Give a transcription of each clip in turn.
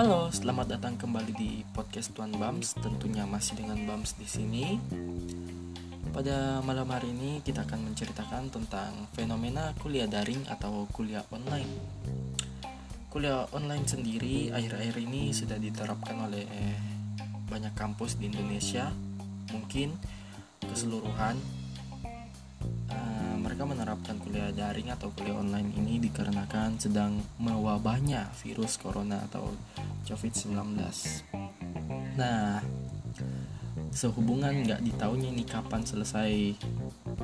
Halo, selamat datang kembali di podcast Tuan Bams. Tentunya masih dengan Bams di sini. Pada malam hari ini kita akan menceritakan tentang fenomena kuliah daring atau kuliah online. Kuliah online sendiri akhir-akhir ini sudah diterapkan oleh banyak kampus di Indonesia, mungkin keseluruhan mereka menerapkan kuliah daring atau kuliah online ini dikarenakan sedang mewabahnya virus corona atau COVID-19. Nah, sehubungan nggak ditahunya ini kapan selesai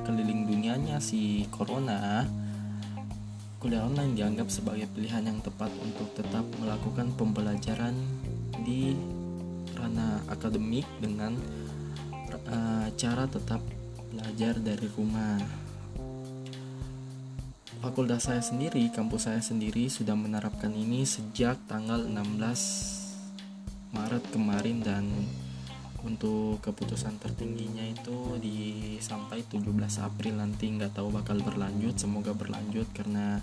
keliling dunianya si corona, kuliah online dianggap sebagai pilihan yang tepat untuk tetap melakukan pembelajaran di ranah akademik dengan uh, cara tetap belajar dari rumah fakultas saya sendiri, kampus saya sendiri sudah menerapkan ini sejak tanggal 16 Maret kemarin dan untuk keputusan tertingginya itu di sampai 17 April nanti nggak tahu bakal berlanjut semoga berlanjut karena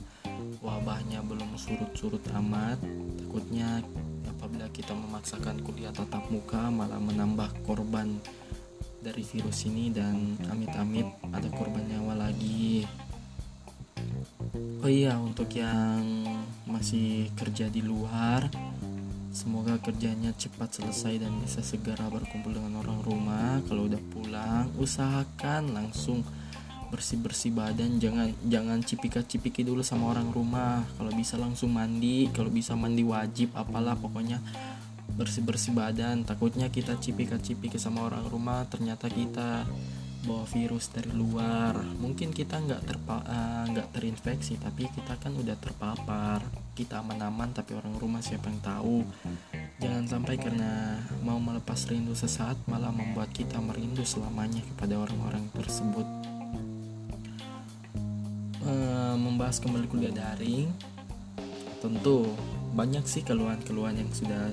wabahnya belum surut-surut amat. Takutnya apabila kita memaksakan kuliah tatap muka malah menambah korban dari virus ini dan amit-amit ada korban nyawa lagi Oh iya, untuk yang masih kerja di luar, semoga kerjanya cepat selesai dan bisa segera berkumpul dengan orang rumah. Kalau udah pulang, usahakan langsung bersih-bersih badan, jangan jangan cipika-cipiki dulu sama orang rumah. Kalau bisa langsung mandi, kalau bisa mandi wajib apalah pokoknya bersih-bersih badan. Takutnya kita cipika-cipiki sama orang rumah, ternyata kita bawa virus dari luar. Mungkin kita nggak terpa eh, nggak uh, terinfeksi tapi kita kan udah terpapar. Kita aman-aman tapi orang rumah siapa yang tahu? Jangan sampai karena mau melepas rindu sesaat malah membuat kita merindu selamanya kepada orang-orang tersebut. Uh, membahas kembali kuliah daring tentu banyak sih keluhan-keluhan yang sudah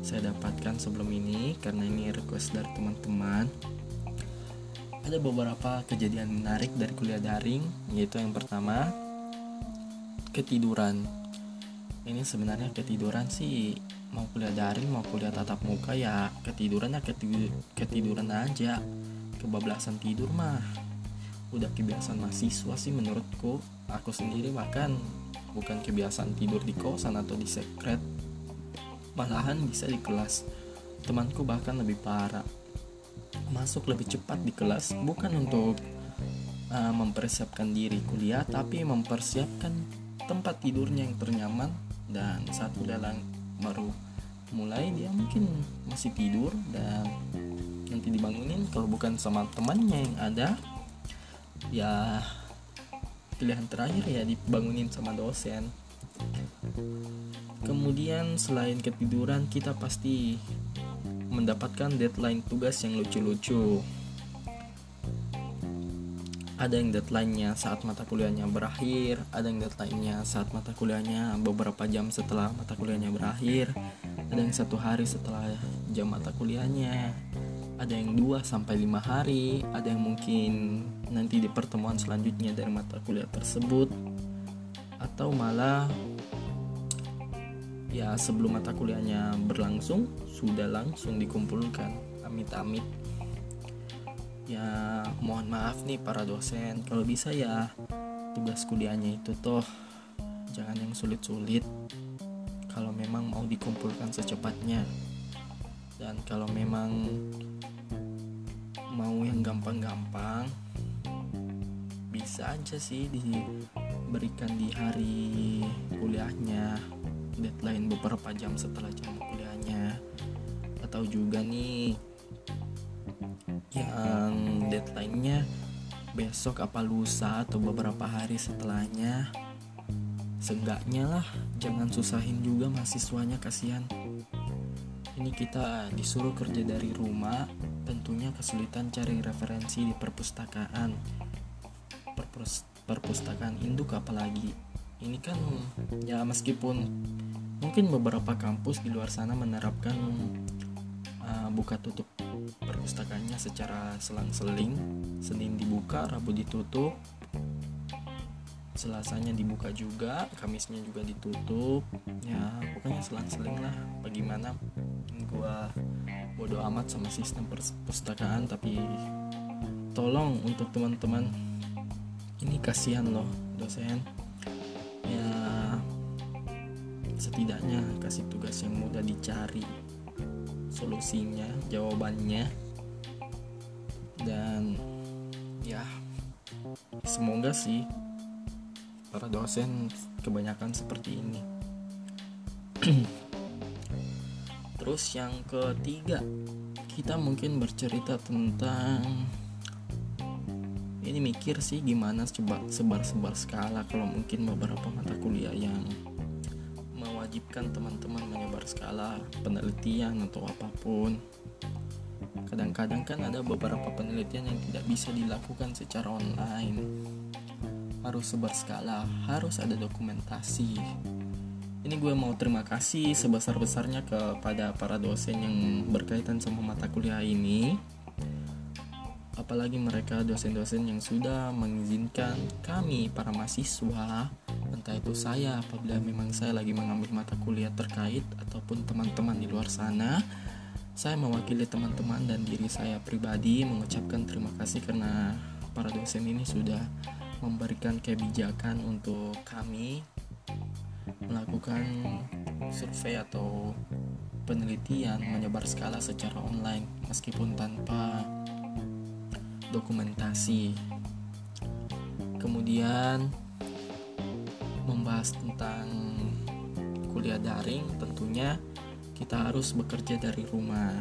saya dapatkan sebelum ini karena ini request dari teman-teman ada beberapa kejadian menarik dari kuliah daring, yaitu yang pertama ketiduran. Ini sebenarnya ketiduran sih mau kuliah daring mau kuliah tatap muka ya ketiduran ya ketidur, ketiduran aja. Kebablasan tidur mah udah kebiasaan mahasiswa sih menurutku. Aku sendiri bahkan bukan kebiasaan tidur di kosan atau di sekret malahan bisa di kelas. Temanku bahkan lebih parah masuk lebih cepat di kelas bukan untuk uh, mempersiapkan diri kuliah tapi mempersiapkan tempat tidurnya yang ternyaman. Dan saat udah baru mulai dia mungkin masih tidur dan nanti dibangunin. Kalau bukan sama temannya yang ada ya pilihan terakhir ya dibangunin sama dosen. Kemudian selain ketiduran kita pasti mendapatkan deadline tugas yang lucu-lucu. Ada yang deadline-nya saat mata kuliahnya berakhir, ada yang deadline-nya saat mata kuliahnya beberapa jam setelah mata kuliahnya berakhir, ada yang satu hari setelah jam mata kuliahnya, ada yang 2 sampai 5 hari, ada yang mungkin nanti di pertemuan selanjutnya dari mata kuliah tersebut atau malah ya sebelum mata kuliahnya berlangsung sudah langsung dikumpulkan. Amit-amit. Ya mohon maaf nih para dosen. Kalau bisa ya tugas kuliahnya itu toh jangan yang sulit-sulit. Kalau memang mau dikumpulkan secepatnya. Dan kalau memang mau yang gampang-gampang bisa aja sih diberikan di hari kuliahnya deadline beberapa jam setelah jam kuliahnya atau juga nih yang deadline-nya besok apa lusa atau beberapa hari setelahnya. Seenggaknya lah jangan susahin juga mahasiswanya kasihan. Ini kita disuruh kerja dari rumah tentunya kesulitan cari referensi di perpustakaan. Perpus perpustakaan induk apalagi. Ini kan ya meskipun mungkin beberapa kampus di luar sana menerapkan uh, buka tutup perpustakaannya secara selang-seling Senin dibuka Rabu ditutup Selasanya dibuka juga, Kamisnya juga ditutup. Ya, pokoknya selang-seling lah. Bagaimana gua bodoh amat sama sistem perpustakaan tapi tolong untuk teman-teman ini kasihan loh dosen setidaknya kasih tugas yang mudah dicari solusinya jawabannya. Dan ya semoga sih para dosen kebanyakan seperti ini. Terus yang ketiga kita mungkin bercerita tentang ini mikir sih gimana coba sebar-sebar skala kalau mungkin beberapa mata kuliah yang mewajibkan teman-teman menyebar skala penelitian atau apa pun. Kadang-kadang kan ada beberapa penelitian yang tidak bisa dilakukan secara online. Harus sebar skala harus ada dokumentasi. Ini gue mau terima kasih sebesar-besarnya kepada para dosen yang berkaitan sama mata kuliah ini apalagi mereka dosen-dosen yang sudah mengizinkan kami para mahasiswa. Entah itu saya apabila memang saya lagi mengambil mata kuliah terkait ataupun teman-teman di luar sana saya mewakili teman-teman dan diri saya pribadi mengucapkan terima kasih karena para dosen ini sudah memberikan kebijakan untuk kami melakukan survei atau penelitian menyebar skala secara online meskipun tanpa dokumentasi. Kemudian membahas tentang kuliah daring tentunya kita harus bekerja dari rumah.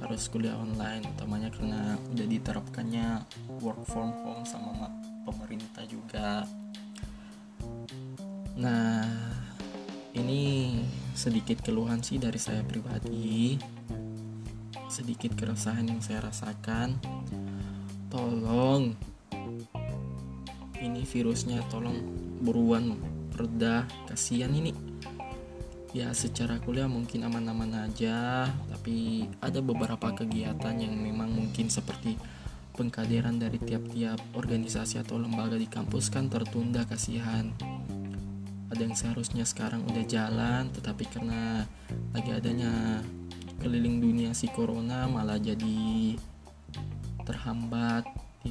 Harus kuliah online utamanya karena udah diterapkannya work from home sama pemerintah juga. Nah ini sedikit keluhan sih dari saya pribadi sedikit keresahan yang saya rasakan. Tolong ini virusnya tolong buruan reda kasihan ini. Ya secara kuliah mungkin aman-aman aja tapi ada beberapa kegiatan yang memang mungkin seperti pengkaderan dari tiap-tiap organisasi atau lembaga di kampus kan tertunda kasihan. Ada yang seharusnya sekarang udah jalan tetapi karena lagi adanya keliling dunia si corona malah jadi terhambat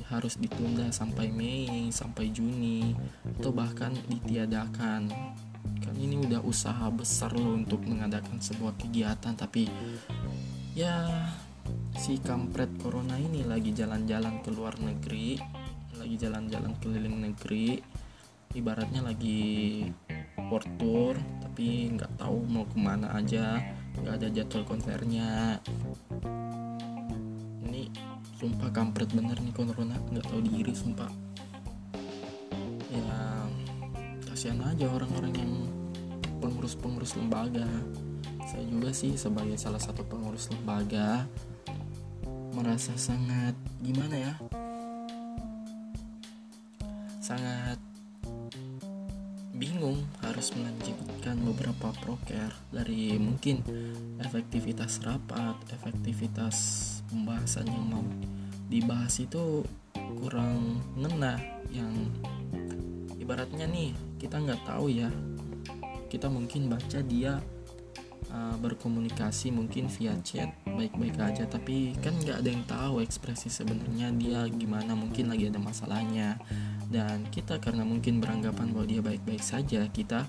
harus ditunda sampai Mei sampai Juni atau bahkan ditiadakan. Kan ini udah usaha besar loh untuk mengadakan sebuah kegiatan tapi ya si kampret corona ini lagi jalan-jalan ke luar negeri lagi jalan-jalan keliling negeri ibaratnya lagi world tour tapi nggak tahu mau ke mana aja nggak ada jadwal konsernya. Ini sumpah kampret bener nih corona nggak tahu diri sumpah. Ya kasihan aja orang-orang yang pengurus-pengurus lembaga. Saya juga sih sebagai salah satu pengurus lembaga merasa sangat gimana ya? Sangat bingung harus beberapa proker dari mungkin efektivitas rapat, efektivitas pembahasan yang mau dibahas itu kurang ngena yang ibaratnya nih kita nggak tahu ya. Kita mungkin baca dia uh, berkomunikasi mungkin via chat baik-baik aja. Tapi kan nggak ada yang tahu ekspresi sebenarnya dia gimana mungkin lagi ada masalahnya. Dan kita karena mungkin beranggapan bahwa dia baik-baik saja kita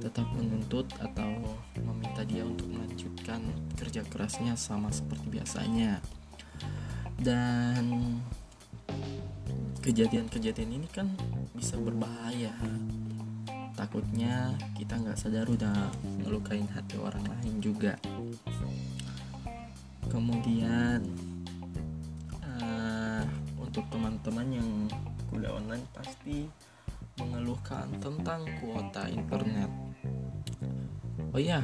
tetap menuntut atau meminta dia untuk melanjutkan kerja kerasnya sama seperti biasanya. Dan kejadian-kejadian ini kan bisa berbahaya takutnya kita nggak sadar udah ngelukain hati orang lain juga kemudian uh, untuk teman-teman yang kuliah online pasti mengeluhkan tentang kuota internet. Oh ya,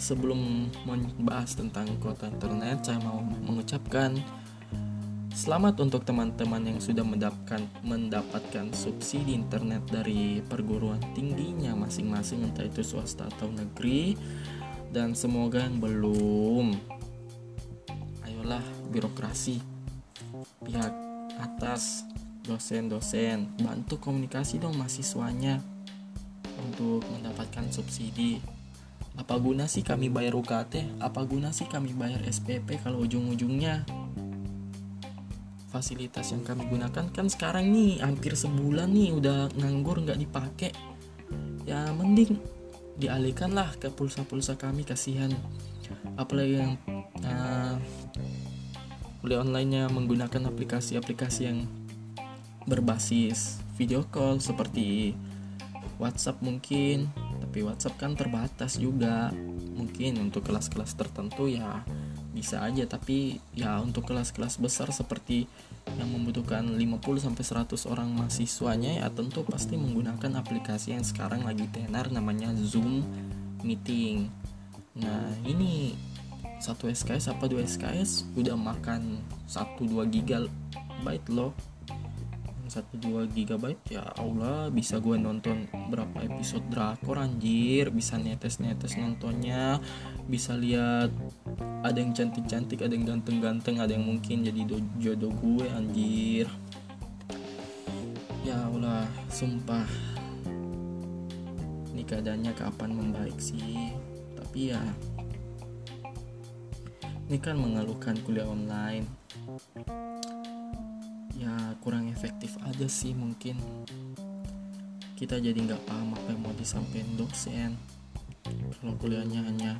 sebelum membahas tentang kuota internet, saya mau mengucapkan selamat untuk teman-teman yang sudah mendapatkan mendapatkan subsidi internet dari perguruan tingginya masing-masing entah itu swasta atau negeri. Dan semoga yang belum ayolah birokrasi pihak atas dosen-dosen bantu komunikasi dong mahasiswanya untuk mendapatkan subsidi. Apa guna sih kami bayar UKT apa guna sih kami bayar SPP kalau ujung-ujungnya fasilitas yang kami gunakan kan sekarang nih hampir sebulan nih udah nganggur nggak dipakai. Ya mending dialihkan lah ke pulsa-pulsa kami kasihan. Apalagi yang uh, kuliah online-nya menggunakan aplikasi-aplikasi yang berbasis video call seperti WhatsApp mungkin. Tapi WhatsApp kan terbatas juga. Mungkin untuk kelas-kelas tertentu ya bisa aja tapi ya untuk kelas-kelas besar seperti yang membutuhkan 50 sampai 100 orang mahasiswanya ya tentu pasti menggunakan aplikasi yang sekarang lagi tenar namanya Zoom meeting. Nah, ini satu SKS apa dua SKS udah makan 1 2 gigabyte loh 1-2 GB ya Allah bisa gue nonton berapa episode drakor anjir. Bisa netes-netes nontonnya bisa lihat ada yang cantik-cantik ada yang ganteng-ganteng ada yang mungkin jadi jodoh gue anjir. Ya Allah sumpah. Ini keadaannya kapan membaik sih? Tapi ya ini kan mengeluhkan kuliah online kurang efektif aja sih mungkin kita jadi nggak paham apa yang mau disampaikan dosen kalau kuliahnya hanya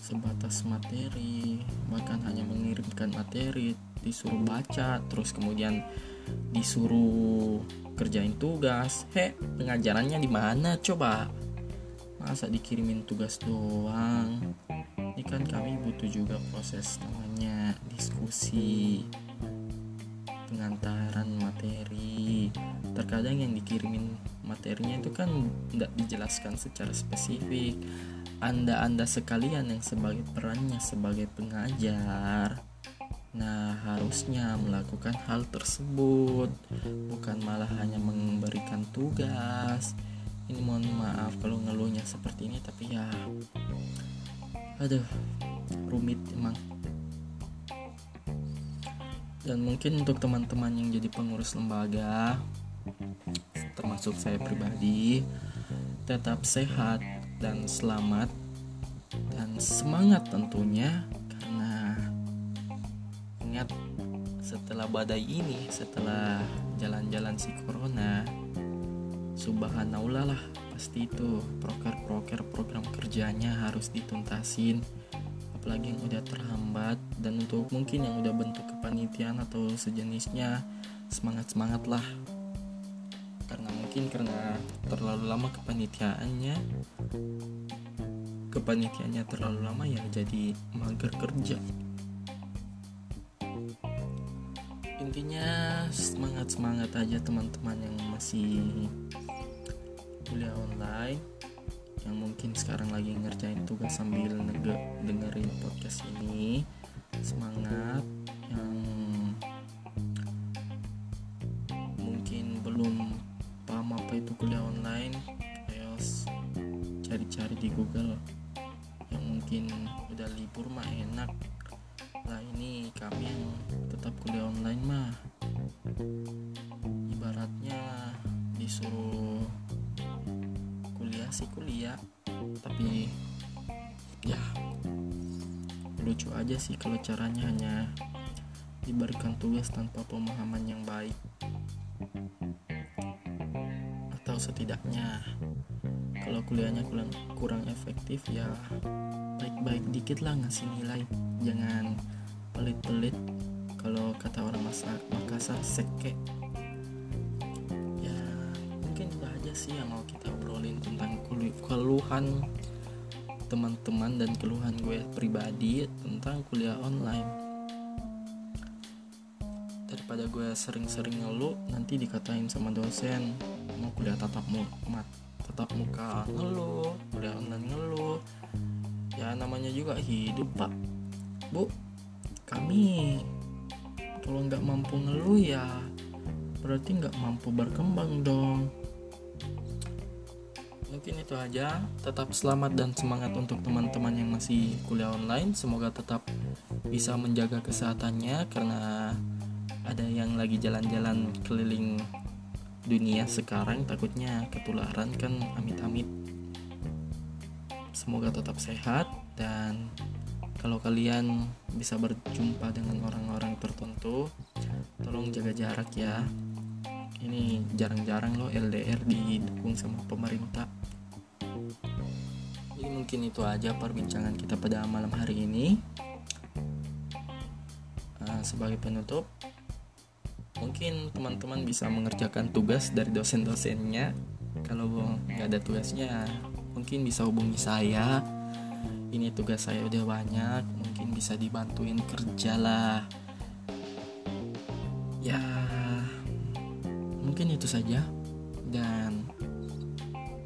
sebatas materi bahkan hanya mengirimkan materi disuruh baca terus kemudian disuruh kerjain tugas. He pengajarannya di mana? Coba masa dikirimin tugas doang? Ini kan kami butuh juga proses namanya diskusi pengantaran materi. Terkadang yang dikirimin materinya itu kan tidak dijelaskan secara spesifik. Anda-anda sekalian yang sebagai perannya sebagai pengajar Nah, harusnya melakukan hal tersebut, bukan malah hanya memberikan tugas. Ini mohon maaf kalau ngeluhnya seperti ini, tapi ya, aduh, rumit emang dan mungkin untuk teman-teman yang jadi pengurus lembaga termasuk saya pribadi tetap sehat dan selamat dan semangat tentunya karena ingat setelah badai ini setelah jalan-jalan si corona subhanallah lah pasti itu proker-proker program kerjanya harus dituntasin apalagi yang udah terhambat dan untuk mungkin yang udah bentuk kepanitiaan atau sejenisnya semangat semangat lah. Karena mungkin karena terlalu lama kepanitiaannya kepanitiaannya terlalu lama ya jadi mager kerja. Intinya semangat semangat aja teman-teman yang masih kuliah online yang mungkin sekarang lagi ngerjain tugas sambil dengerin podcast ini. Semangat yang mungkin belum paham apa itu kuliah online ayo cari-cari di Google. Yang mungkin udah libur mah enak. Lah ini kami yang tetap kuliah online mah. Ibaratnya disuruh sih kuliah. Tapi ya lucu aja sih kalau caranya hanya diberikan tugas tanpa pemahaman yang baik. Atau setidaknya kalau kuliahnya kurang kurang efektif ya baik-baik dikit lah ngasih nilai. Jangan pelit-pelit kalau kata orang Makassar seke keluhan teman-teman dan keluhan gue pribadi tentang kuliah online. Daripada gue sering-sering ngeluh nanti dikatain sama dosen mau kuliah tatap muka tatap muka ngeluh kuliah online ngeluh. Ya namanya juga hidup pak. Bu kami kalau nggak mampu ngeluh ya berarti nggak mampu berkembang dong mungkin itu aja. Tetap selamat dan semangat untuk teman-teman yang masih kuliah online. Semoga tetap bisa menjaga kesehatannya karena ada yang lagi jalan-jalan keliling dunia sekarang. Takutnya ketularan kan amit-amit. Semoga tetap sehat dan kalau kalian bisa berjumpa dengan orang-orang tertentu tolong jaga jarak ya ini jarang-jarang loh LDR didukung sama pemerintah. Jadi mungkin itu aja perbincangan kita pada malam hari ini. Uh, sebagai penutup mungkin teman-teman bisa mengerjakan tugas dari dosen-dosennya. Kalau nggak ada tugasnya mungkin bisa hubungi saya. Ini tugas saya udah banyak mungkin bisa dibantuin kerja lah. Ya mungkin itu saja. Dan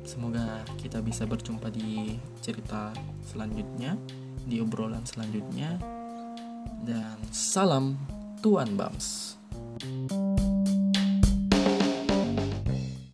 semoga kita bisa berjumpa di cerita selanjutnya di obrolan selanjutnya. Dan salam Tuan Bams